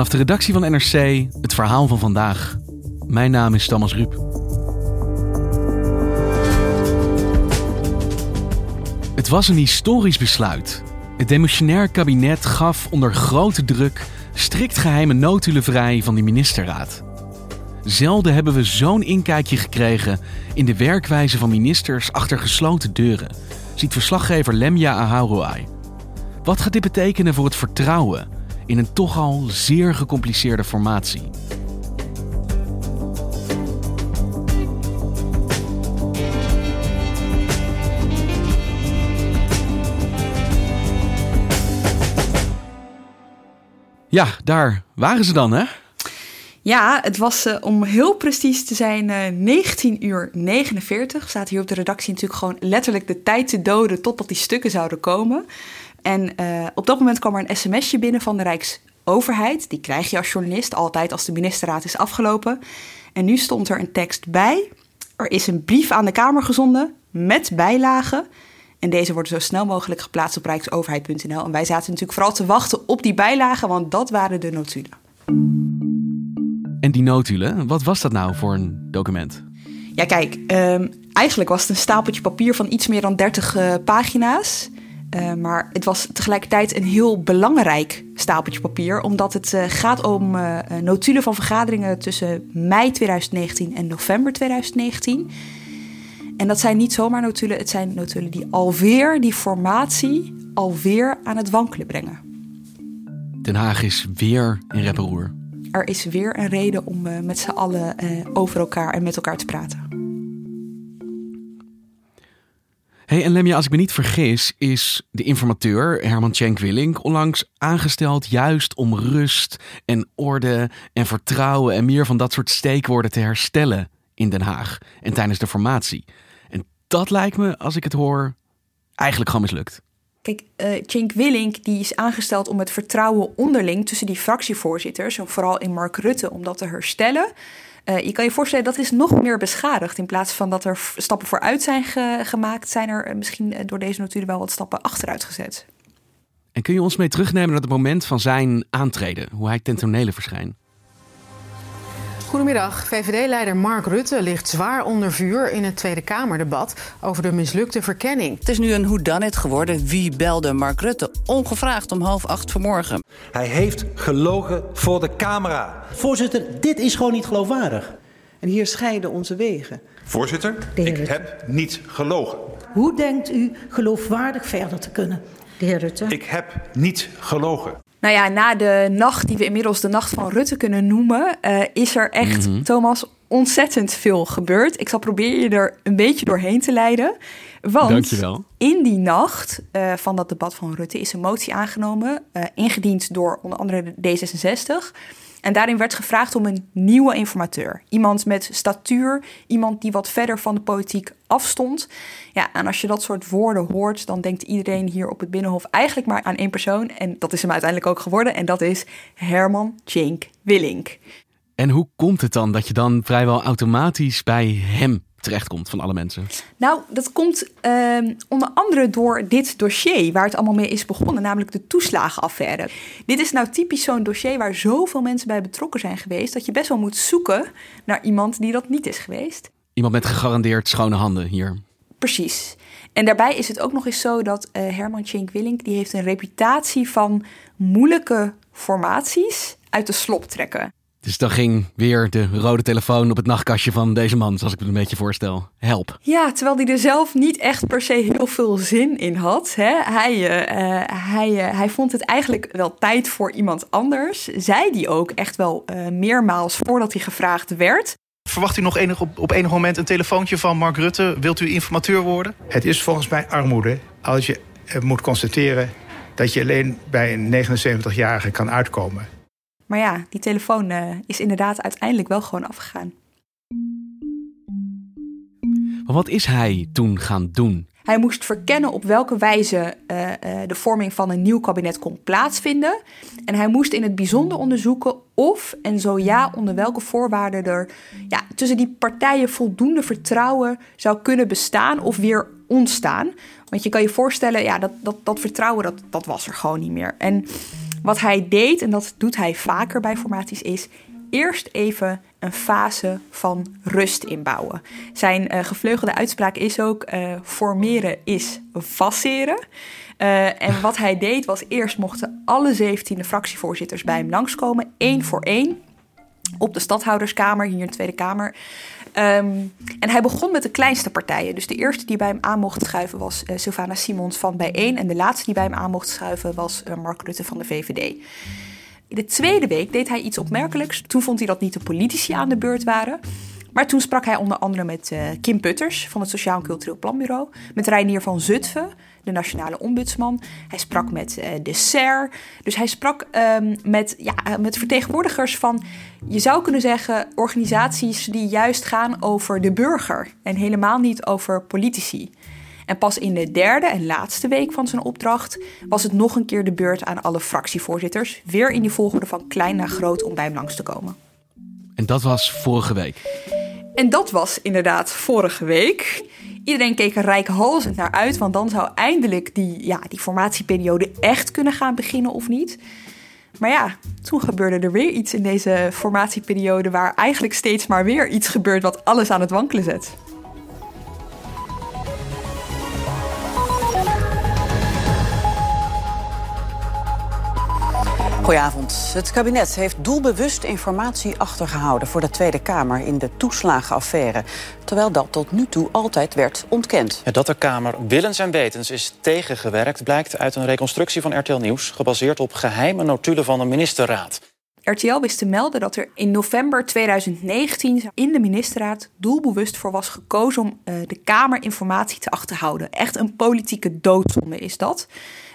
Vanaf de redactie van NRC het verhaal van vandaag. Mijn naam is Thomas Ruip. Het was een historisch besluit. Het demissionair kabinet gaf onder grote druk strikt geheime notulen vrij van de ministerraad. Zelden hebben we zo'n inkijkje gekregen in de werkwijze van ministers achter gesloten deuren, ziet verslaggever Lemja Aharouai. Wat gaat dit betekenen voor het vertrouwen in een toch al zeer gecompliceerde formatie? Ja, daar waren ze dan, hè? Ja, het was uh, om heel precies te zijn uh, 19 uur 49. Staat hier op de redactie natuurlijk gewoon letterlijk de tijd te doden totdat die stukken zouden komen. En uh, op dat moment kwam er een sms'je binnen van de Rijksoverheid. Die krijg je als journalist altijd als de ministerraad is afgelopen. En nu stond er een tekst bij. Er is een brief aan de Kamer gezonden met bijlagen. En deze worden zo snel mogelijk geplaatst op rijksoverheid.nl. En wij zaten natuurlijk vooral te wachten op die bijlagen, want dat waren de notulen. En die notulen, wat was dat nou voor een document? Ja, kijk, um, eigenlijk was het een stapeltje papier van iets meer dan 30 uh, pagina's. Uh, maar het was tegelijkertijd een heel belangrijk stapeltje papier, omdat het uh, gaat om uh, notulen van vergaderingen tussen mei 2019 en november 2019. En dat zijn niet zomaar notulen, het zijn notulen die alweer die formatie alweer aan het wankelen brengen. Den Haag is weer in reperoer. Er is weer een reden om met z'n allen over elkaar en met elkaar te praten. Hey, en Lemja, als ik me niet vergis, is de informateur Herman Cenk Willink onlangs aangesteld juist om rust en orde en vertrouwen en meer van dat soort steekwoorden te herstellen in Den Haag en tijdens de formatie. En dat lijkt me, als ik het hoor, eigenlijk gewoon mislukt. Kijk, uh, Cenk Willink die is aangesteld om het vertrouwen onderling tussen die fractievoorzitters, en vooral in Mark Rutte, om dat te herstellen. Uh, je kan je voorstellen dat is nog meer beschadigd. In plaats van dat er stappen vooruit zijn ge gemaakt, zijn er misschien door deze notulen wel wat stappen achteruit gezet. En kun je ons mee terugnemen naar het moment van zijn aantreden, hoe hij ten verschijnt? Goedemiddag. VVD-leider Mark Rutte ligt zwaar onder vuur in het Tweede Kamerdebat over de mislukte verkenning. Het is nu een whodunit geworden. Wie belde Mark Rutte? Ongevraagd om half acht vanmorgen. Hij heeft gelogen voor de camera. Voorzitter, dit is gewoon niet geloofwaardig. En hier scheiden onze wegen. Voorzitter, ik heb niet gelogen. Hoe denkt u geloofwaardig verder te kunnen? De heer Rutte. Ik heb niet gelogen. Nou ja, na de nacht die we inmiddels de nacht van Rutte kunnen noemen, uh, is er echt, mm -hmm. Thomas, ontzettend veel gebeurd. Ik zal proberen je er een beetje doorheen te leiden. Want Dankjewel. in die nacht uh, van dat debat van Rutte is een motie aangenomen, uh, ingediend door onder andere D66. En daarin werd gevraagd om een nieuwe informateur. Iemand met statuur, iemand die wat verder van de politiek afstond. Ja, en als je dat soort woorden hoort, dan denkt iedereen hier op het Binnenhof eigenlijk maar aan één persoon. En dat is hem uiteindelijk ook geworden. En dat is Herman Tjenk Willink. En hoe komt het dan dat je dan vrijwel automatisch bij hem terechtkomt van alle mensen? Nou, dat komt uh, onder andere door dit dossier waar het allemaal mee is begonnen, namelijk de toeslagenaffaire. Dit is nou typisch zo'n dossier waar zoveel mensen bij betrokken zijn geweest, dat je best wel moet zoeken naar iemand die dat niet is geweest. Iemand met gegarandeerd schone handen hier. Precies. En daarbij is het ook nog eens zo dat uh, Herman Tjenk Willink, die heeft een reputatie van moeilijke formaties uit de slop trekken. Dus dan ging weer de rode telefoon op het nachtkastje van deze man, zoals ik me een beetje voorstel. Help. Ja, terwijl hij er zelf niet echt per se heel veel zin in had. Hè? Hij, uh, hij, uh, hij vond het eigenlijk wel tijd voor iemand anders. Zei die ook echt wel uh, meermaals voordat hij gevraagd werd. Verwacht u nog enig, op, op enig moment een telefoontje van Mark Rutte? Wilt u informateur worden? Het is volgens mij armoede als je moet constateren dat je alleen bij een 79-jarige kan uitkomen. Maar ja, die telefoon uh, is inderdaad uiteindelijk wel gewoon afgegaan. Maar wat is hij toen gaan doen? Hij moest verkennen op welke wijze uh, uh, de vorming van een nieuw kabinet kon plaatsvinden. En hij moest in het bijzonder onderzoeken of en zo ja, onder welke voorwaarden er ja, tussen die partijen voldoende vertrouwen zou kunnen bestaan of weer ontstaan. Want je kan je voorstellen, ja, dat, dat, dat vertrouwen dat, dat was er gewoon niet meer. En wat hij deed, en dat doet hij vaker bij formaties, is eerst even een fase van rust inbouwen. Zijn uh, gevleugelde uitspraak is ook: uh, formeren is faceren. Uh, en wat hij deed was: eerst mochten alle 17 fractievoorzitters bij hem langskomen, één voor één. Op de stadhouderskamer, hier in de Tweede Kamer. Um, en hij begon met de kleinste partijen. Dus de eerste die bij hem aan mocht schuiven was uh, Sylvana Simons van Bijeen. En de laatste die bij hem aan mocht schuiven was uh, Mark Rutte van de VVD. In de tweede week deed hij iets opmerkelijks. Toen vond hij dat niet de politici aan de beurt waren. Maar toen sprak hij onder andere met uh, Kim Putters van het Sociaal en Cultureel Planbureau. Met Reinier van Zutphen, de nationale ombudsman. Hij sprak met uh, de SER. Dus hij sprak um, met, ja, met vertegenwoordigers van, je zou kunnen zeggen, organisaties die juist gaan over de burger. En helemaal niet over politici. En pas in de derde en laatste week van zijn opdracht was het nog een keer de beurt aan alle fractievoorzitters. Weer in die volgorde van klein naar groot om bij hem langs te komen. En dat was vorige week. En dat was inderdaad vorige week. Iedereen keek er rijkhalsend naar uit, want dan zou eindelijk die, ja, die formatieperiode echt kunnen gaan beginnen of niet. Maar ja, toen gebeurde er weer iets in deze formatieperiode waar eigenlijk steeds maar weer iets gebeurt wat alles aan het wankelen zet. Goedenavond. Het kabinet heeft doelbewust informatie achtergehouden voor de Tweede Kamer in de toeslagenaffaire. Terwijl dat tot nu toe altijd werd ontkend. Ja, dat de Kamer willens en wetens is tegengewerkt blijkt uit een reconstructie van RTL Nieuws, gebaseerd op geheime notulen van de ministerraad. RTL wist te melden dat er in november 2019 in de ministerraad doelbewust voor was gekozen om uh, de Kamer informatie te achterhouden. Echt een politieke doodzonde is dat.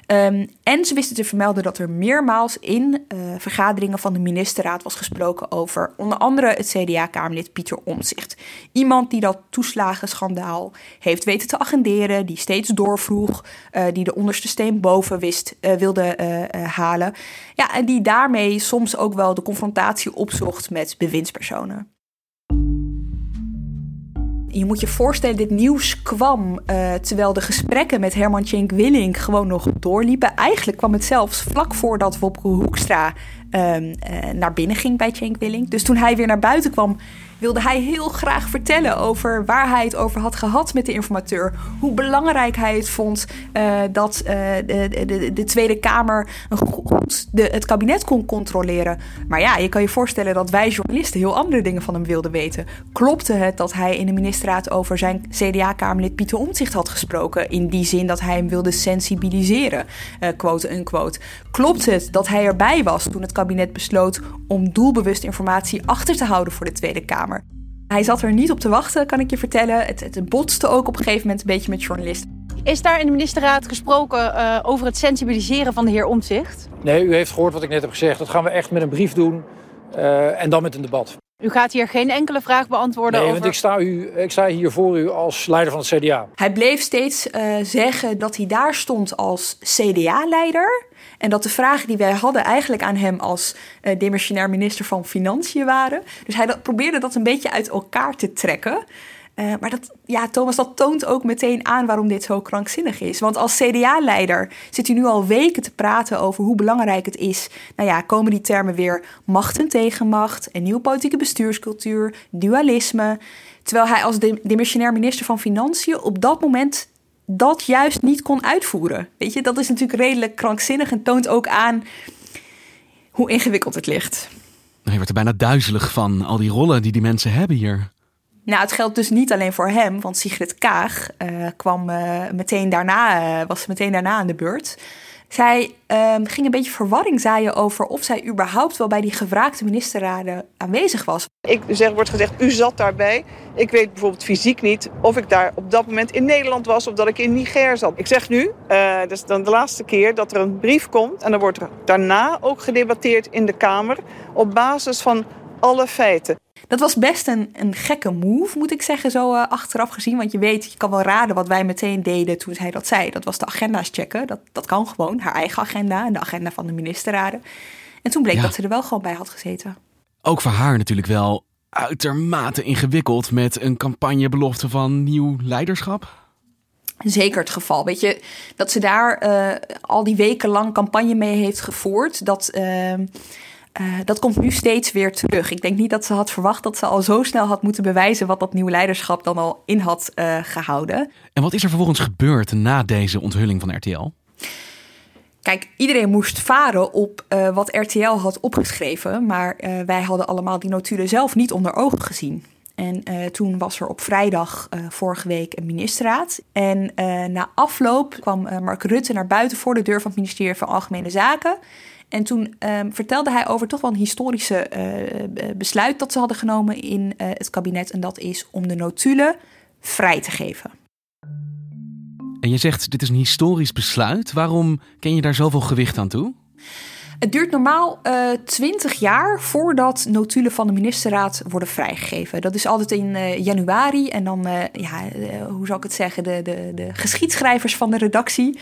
Um, en ze wisten te vermelden dat er meermaals in uh, vergaderingen van de ministerraad was gesproken over onder andere het CDA-kamerlid Pieter Omtzigt. Iemand die dat toeslagenschandaal heeft weten te agenderen, die steeds doorvroeg, uh, die de onderste steen boven wist, uh, wilde halen. Ja, en die daarmee soms ook wel de confrontatie opzocht met bewindspersonen je moet je voorstellen, dit nieuws kwam uh, terwijl de gesprekken met Herman Tjenk Willink gewoon nog doorliepen. Eigenlijk kwam het zelfs vlak voordat Wopke Hoekstra um, uh, naar binnen ging bij Tjenk Willink. Dus toen hij weer naar buiten kwam, wilde hij heel graag vertellen over waar hij het over had gehad met de informateur. Hoe belangrijk hij het vond uh, dat uh, de, de, de, Tweede Kamer de, het kabinet kon controleren. Maar ja, je kan je voorstellen dat wij journalisten heel andere dingen van hem wilden weten. Klopte het dat hij in de ministerraad over zijn CDA-kamerlid Pieter Omtzigt had gesproken? In die zin dat hij hem wilde sensibiliseren, uh, quote unquote. Klopt het dat hij erbij was toen het kabinet besloot om doelbewust informatie achter te houden voor de Tweede Kamer? Hij zat er niet op te wachten, kan ik je vertellen. Het, het botste ook op een gegeven moment een beetje met journalisten. Is daar in de ministerraad gesproken uh, over het sensibiliseren van de heer Omtzigt? Nee, u heeft gehoord wat ik net heb gezegd. Dat gaan we echt met een brief doen uh, en dan met een debat. U gaat hier geen enkele vraag beantwoorden nee, over... want ik sta, u, ik sta hier voor u als leider van het CDA. Hij bleef steeds uh, zeggen dat hij daar stond als CDA-leider... En dat de vragen die wij hadden eigenlijk aan hem als uh, demissionair minister van Financiën waren. Dus hij probeerde dat een beetje uit elkaar te trekken. Uh, maar dat, ja, Thomas, dat toont ook meteen aan waarom dit zo krankzinnig is. Want als CDA-leider zit hij nu al weken te praten over hoe belangrijk het is. Nou ja, komen die termen weer macht en tegenmacht, een nieuwe politieke bestuurscultuur, dualisme. Terwijl hij als de, demissionair minister van Financiën op dat moment dat juist niet kon uitvoeren. Weet je, dat is natuurlijk redelijk krankzinnig en toont ook aan hoe ingewikkeld het ligt. Je wordt er bijna duizelig van, al die rollen die die mensen hebben hier. Nou, het geldt dus niet alleen voor hem, want Sigrid Kaag uh, kwam uh, meteen daarna, uh, was meteen daarna aan de beurt. Zij um, ging een beetje verwarring zaaien over of zij überhaupt wel bij die gevraagde ministerraden aanwezig was. Ik zeg, wordt gezegd, u zat daarbij. Ik weet bijvoorbeeld fysiek niet of ik daar op dat moment in Nederland was of dat ik in Niger zat. Ik zeg nu, uh, dat is dan de laatste keer dat er een brief komt en dan wordt er daarna ook gedebatteerd in de Kamer op basis van alle feiten. Dat was best een, een gekke move, moet ik zeggen, zo uh, achteraf gezien. Want je weet, je kan wel raden wat wij meteen deden toen hij dat zei. Dat was de agenda's checken. Dat, dat kan gewoon, haar eigen agenda en de agenda van de ministerraden. En toen bleek dat ze er wel gewoon bij had gezeten. Ook voor haar natuurlijk wel uitermate ingewikkeld met een campagnebelofte van nieuw leiderschap. Zeker het geval. Weet je, dat ze daar uh, al die weken lang campagne mee heeft gevoerd. Dat. Uh, uh, dat komt nu steeds weer terug. Ik denk niet dat ze had verwacht dat ze al zo snel had moeten bewijzen wat dat nieuwe leiderschap dan al in had uh, gehouden. En wat is er vervolgens gebeurd na deze onthulling van RTL? Kijk, iedereen moest varen op uh, wat RTL had opgeschreven, maar wij hadden allemaal die notulen zelf niet onder ogen gezien. En toen was er op vrijdag vorige week een ministerraad. En na afloop kwam Mark Rutte naar buiten voor de deur van het ministerie van Algemene Zaken. En toen um, vertelde hij over toch wel een historische uh, besluit dat ze hadden genomen in uh, het kabinet. En dat is om de notulen vrij te geven. En je zegt, dit is een historisch besluit. Waarom ken je daar zoveel gewicht aan toe? Het duurt normaal twintig uh, jaar voordat notulen van de ministerraad worden vrijgegeven. Dat is altijd in uh, januari. En dan, uh, ja, hoe zou ik het zeggen, de, de, de geschiedschrijvers van de redactie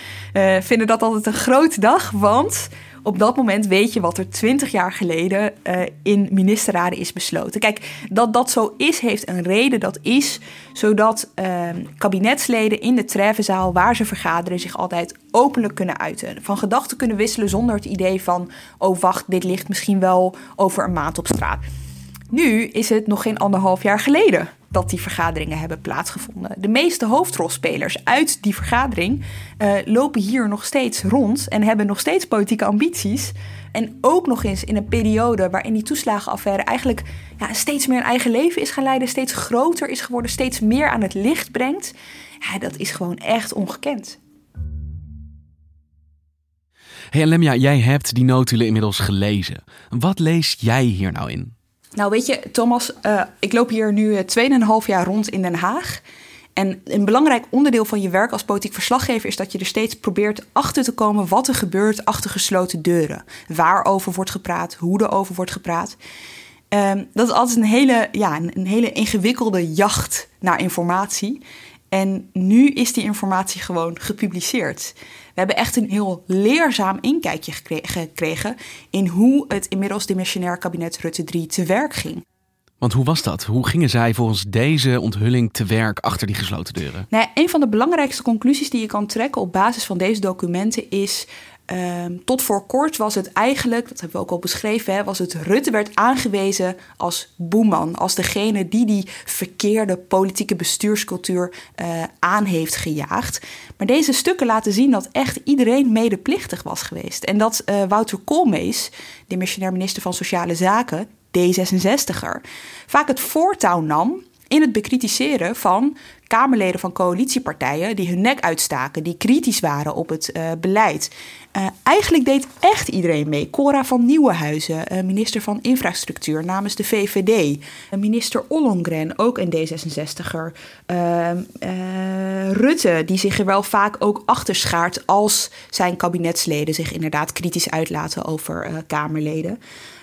vinden dat altijd een grote dag. Want op dat moment weet je wat er twintig jaar geleden uh, in ministerraden is besloten. Kijk, dat dat zo is, heeft een reden. Dat is zodat uh, kabinetsleden in de treffenzaal waar ze vergaderen zich altijd openlijk kunnen uiten. Van gedachten kunnen wisselen zonder het idee van: oh wacht, dit ligt misschien wel over een maand op straat. Nu is het nog geen anderhalf jaar geleden dat die vergaderingen hebben plaatsgevonden. De meeste hoofdrolspelers uit die vergadering uh, lopen hier nog steeds rond en hebben nog steeds politieke ambities. En ook nog eens in een periode waarin die toeslagenaffaire eigenlijk ja, steeds meer een eigen leven is gaan leiden, steeds groter is geworden, steeds meer aan het licht brengt. Ja, dat is gewoon echt ongekend. Hey Lemja, jij hebt die notulen inmiddels gelezen. Wat lees jij hier nou in? Nou, weet je, Thomas, uh, ik loop hier nu 2,5 eh, jaar rond in Den Haag. En een belangrijk onderdeel van je werk als politiek verslaggever is dat je er steeds probeert achter te komen wat er gebeurt achter gesloten deuren. Waarover wordt gepraat, hoe er over wordt gepraat. Um, dat is altijd een hele, ja, een hele ingewikkelde jacht naar informatie. En nu is die informatie gewoon gepubliceerd. We hebben echt een heel leerzaam inkijkje gekregen in hoe het inmiddels dimensionair kabinet Rutte 3 te werk ging. Want hoe was dat? Hoe gingen zij volgens deze onthulling te werk achter die gesloten deuren? Nou, een van de belangrijkste conclusies die je kan trekken op basis van deze documenten is Um, tot voor kort was het eigenlijk, dat hebben we ook al beschreven, hè, was het Rutte werd aangewezen als boeman, als degene die die verkeerde politieke bestuurscultuur uh, aan heeft gejaagd. Maar deze stukken laten zien dat echt iedereen medeplichtig was geweest. En dat uh, Wouter Koolmees, de missionair minister van Sociale Zaken, D66er, vaak het voortouw nam in het bekritiseren van Kamerleden van coalitiepartijen die hun nek uitstaken, die kritisch waren op het uh, beleid. Uh, eigenlijk deed echt iedereen mee. Cora van Nieuwenhuizen, uh, minister van Infrastructuur namens de VVD. minister Ollongren, ook een D66er. Ehm, Rutte, die zich er wel vaak ook achter schaart als zijn kabinetsleden zich inderdaad kritisch uitlaten over Kamerleden.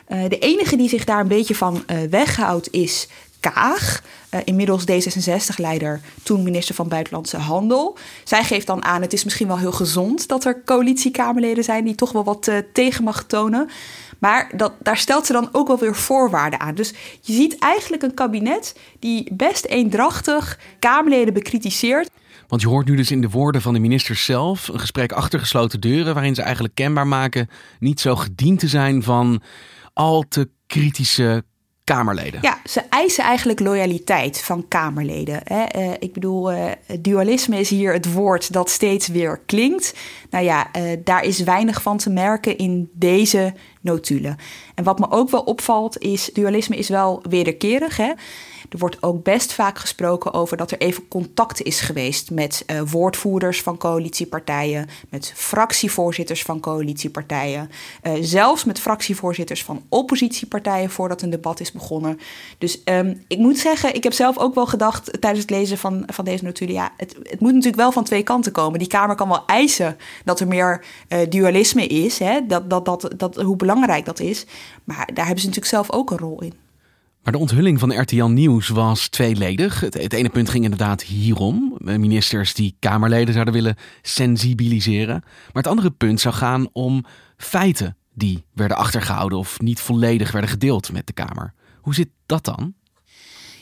de enige die zich daar een beetje van weghoudt is Kaag, uh, inmiddels D66-leider, toen minister van Buitenlandse Handel. Zij geeft dan aan: het is misschien wel heel gezond dat er coalitiekamerleden zijn die toch wel wat uh, tegen mag tonen. Maar dat, daar stelt ze dan ook wel weer voorwaarden aan. Dus je ziet eigenlijk een kabinet die best eendrachtig Kamerleden bekritiseert. Want je hoort nu dus in de woorden van de minister zelf een gesprek achter gesloten deuren, waarin ze eigenlijk kenbaar maken niet zo gediend te zijn van al te kritische Kamerleden. Ja, ze eisen eigenlijk loyaliteit van Kamerleden. Hè. Uh, ik bedoel, uh, dualisme is hier het woord dat steeds weer klinkt. Nou ja, uh, daar is weinig van te merken in deze notulen. En wat me ook wel opvalt is, dualisme is wel wederkerig. Hè? Er wordt ook best vaak gesproken over dat er even contact is geweest met uh, woordvoerders van coalitiepartijen, met fractievoorzitters van coalitiepartijen, uh, zelfs met fractievoorzitters van oppositiepartijen voordat een debat is begonnen. Dus um, ik moet zeggen, ik heb zelf ook wel gedacht tijdens het lezen van, van deze notulen, ja, het, het, moet natuurlijk wel van twee kanten komen. Die Kamer kan wel eisen dat er meer uh, dualisme is, hè, dat, dat, dat, dat, hoe belangrijk dat is, maar daar hebben ze natuurlijk zelf ook een rol in. Maar de onthulling van RTL Nieuws was tweeledig. Het, ene punt ging inderdaad hierom. Ministers die Kamerleden zouden willen sensibiliseren. Maar het andere punt zou gaan om feiten die werden achtergehouden of niet volledig werden gedeeld met de Kamer. Hoe zit dat dan?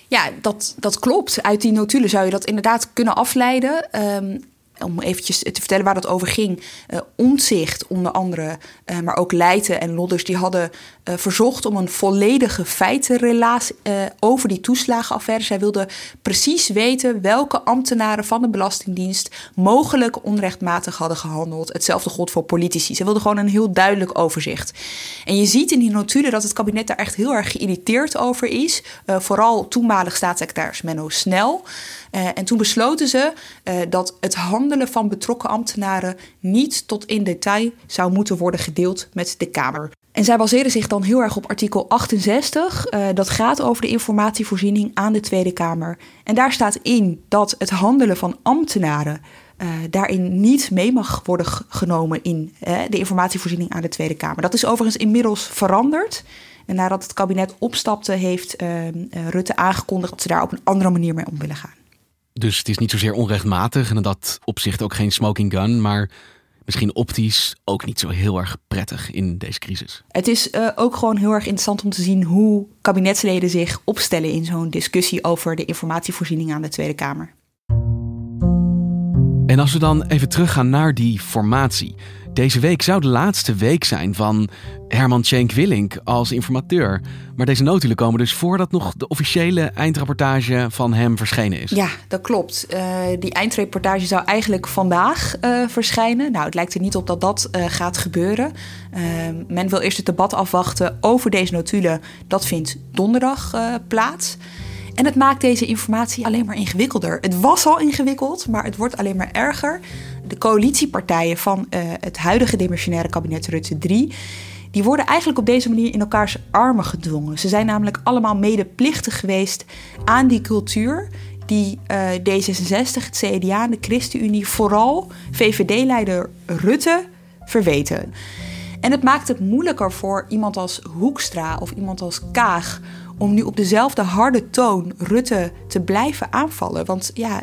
Ja, dat, dat klopt. Uit die notulen zou je dat inderdaad kunnen afleiden. Um, om eventjes te vertellen waar dat over ging. Uh, Omzicht onder andere, uh, maar ook Leijten en Lodders... die hadden uh, verzocht om een volledige feitenrelatie over die toeslagenaffaire. Zij wilden precies weten welke ambtenaren van de Belastingdienst... mogelijk onrechtmatig hadden gehandeld. Hetzelfde gold voor politici. Ze wilden gewoon een heel duidelijk overzicht. En je ziet in die notulen dat het kabinet daar echt heel erg geïrriteerd over is. vooral toenmalig staatssecretaris Menno Snel... Uh, en toen besloten ze uh, dat het handelen van betrokken ambtenaren niet tot in detail zou moeten worden gedeeld met de Kamer. En zij baseren zich dan heel erg op artikel 68. Uh, dat gaat over de informatievoorziening aan de Tweede Kamer. En daar staat in dat het handelen van ambtenaren uh, daarin niet mee mag worden genomen in uh, de informatievoorziening aan de Tweede Kamer. Dat is overigens inmiddels veranderd. En nadat het kabinet opstapte, heeft uh, Rutte aangekondigd dat ze daar op een andere manier mee om willen gaan. Dus het is niet zozeer onrechtmatig en in dat opzicht ook geen smoking gun, maar misschien optisch ook niet zo heel erg prettig in deze crisis. Het is uh, ook gewoon heel erg interessant om te zien hoe kabinetsleden zich opstellen in zo'n discussie over de informatievoorziening aan de Tweede Kamer. En als we dan even teruggaan naar die formatie. Deze week zou de laatste week zijn van Herman Tjenk Willink als informateur. Maar deze notulen komen dus voordat nog de officiële eindrapportage van hem verschenen is. Ja, dat klopt. Uh, die eindreportage zou eigenlijk vandaag uh, verschijnen. Nou, het lijkt er niet op dat dat uh, gaat gebeuren. men wil eerst het debat afwachten over deze notulen. Dat vindt donderdag plaats. En het maakt deze informatie alleen maar ingewikkelder. Het was al ingewikkeld, maar het wordt alleen maar erger. De coalitiepartijen van uh, het huidige demissionaire kabinet Rutte 3... die worden eigenlijk op deze manier in elkaars armen gedwongen. Ze zijn namelijk allemaal medeplichtig geweest aan die cultuur... die uh, D66, het CDA en de ChristenUnie vooral VVD-leider Rutte verweten. En het maakt het moeilijker voor iemand als Hoekstra of iemand als Kaag om nu op dezelfde harde toon Rutte te blijven aanvallen. Want ja,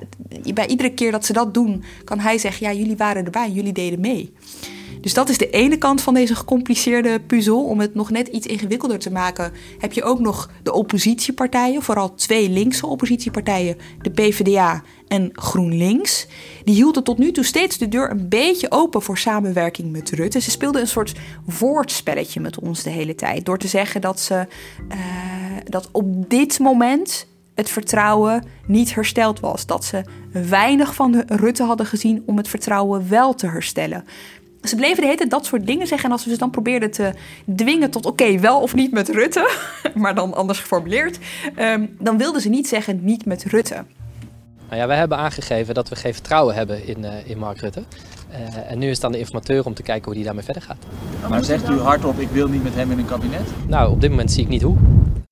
bij iedere keer dat ze dat doen, kan hij zeggen: ja, jullie waren erbij, jullie deden mee. Dus dat is de ene kant van deze gecompliceerde puzzel. Om het nog net iets ingewikkelder te maken, heb je ook nog de oppositiepartijen, vooral twee linkse oppositiepartijen, de PvdA en GroenLinks. Die hielden tot nu toe steeds de deur een beetje open voor samenwerking met Rutte. Ze speelden een soort woordspelletje met ons de hele tijd. Door te zeggen dat ze uh, dat op dit moment het vertrouwen niet hersteld was. Dat ze weinig van de Rutte hadden gezien om het vertrouwen wel te herstellen. Ze bleven de hele tijd dat soort dingen zeggen. En als we ze dan probeerden te dwingen tot oké, wel of niet met Rutte, maar dan anders geformuleerd, um, dan wilden ze niet zeggen niet met Rutte. Nou ja, wij hebben aangegeven dat we geen vertrouwen hebben in, uh, in Mark Rutte. Uh, en nu is het aan de informateur om te kijken hoe die daarmee verder gaat. Maar zegt u hardop, ik wil niet met hem in een kabinet? Nou, op dit moment zie ik niet hoe.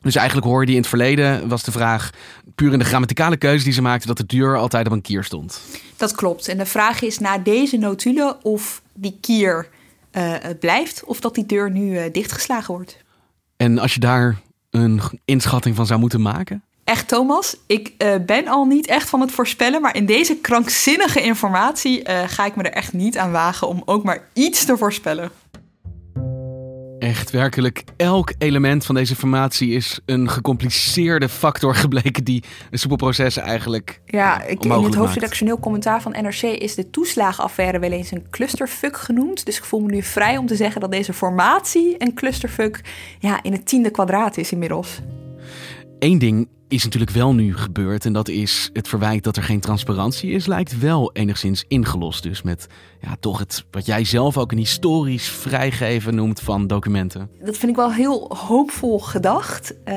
Dus eigenlijk hoorde je in het verleden, was de vraag puur in de grammaticale keuze die ze maakten, dat de deur altijd op een kier stond. Dat klopt. En de vraag is na deze notulen of die kier uh, blijft of dat die deur nu uh, dichtgeslagen wordt. En als je daar een inschatting van zou moeten maken? Echt, Thomas, ik uh, ben al niet echt van het voorspellen, maar in deze krankzinnige informatie ga ik me er echt niet aan wagen om ook maar iets te voorspellen. Echt werkelijk, elk element van deze informatie is een gecompliceerde factor gebleken die een soepel proces eigenlijk. Ja, ik, in het hoofdredactioneel commentaar van NRC is de toeslagenaffaire wel eens een clusterfuck genoemd. Dus ik voel me nu vrij om te zeggen dat deze formatie een clusterfuck ja, in het tiende kwadraat is inmiddels. Eén ding is natuurlijk wel nu gebeurd. En dat is het verwijt dat er geen transparantie is, lijkt wel enigszins ingelost. Dus met ja, toch het wat jij zelf ook een historisch vrijgeven noemt van documenten. Dat vind ik wel heel hoopvol gedacht. Uh,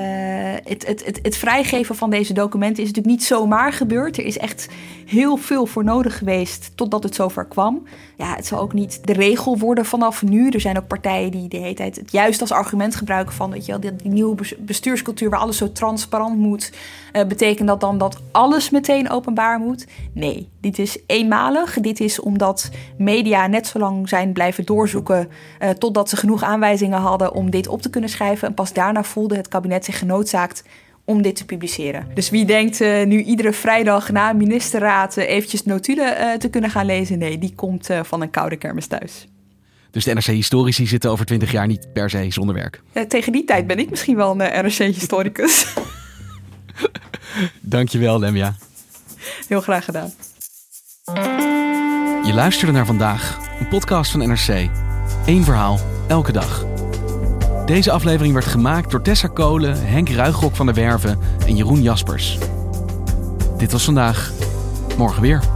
het, het, het, het vrijgeven van deze documenten is natuurlijk niet zomaar gebeurd. Er is echt heel veel voor nodig geweest totdat het zover kwam. Ja, het zal ook niet de regel worden vanaf nu. Er zijn ook partijen die de hele tijd het juist als argument gebruiken van weet je wel, die, nieuwe bestuurscultuur waar alles zo transparant moet. Uh, betekent dat dan dat alles meteen openbaar moet? Nee, dit is eenmalig. Dit is omdat media net zo lang zijn blijven doorzoeken uh, totdat ze genoeg aanwijzingen hadden om dit op te kunnen schrijven. En pas daarna voelde het kabinet zich genoodzaakt om dit te publiceren. Dus wie denkt uh, nu iedere vrijdag na een ministerraad uh, eventjes notulen uh, te kunnen gaan lezen? Nee, die komt van een koude kermis thuis. Dus de NRC-historici zitten over twintig jaar niet per se zonder werk? tegen die tijd ben ik misschien wel een NRC-historicus. Dankjewel, Lemja. Heel graag gedaan. Je luisterde naar vandaag, een podcast van NRC. Eén verhaal, elke dag. Deze aflevering werd gemaakt door Tessa Kolen, Henk Ruigrok van der Werven en Jeroen Jaspers. Dit was vandaag. Morgen weer.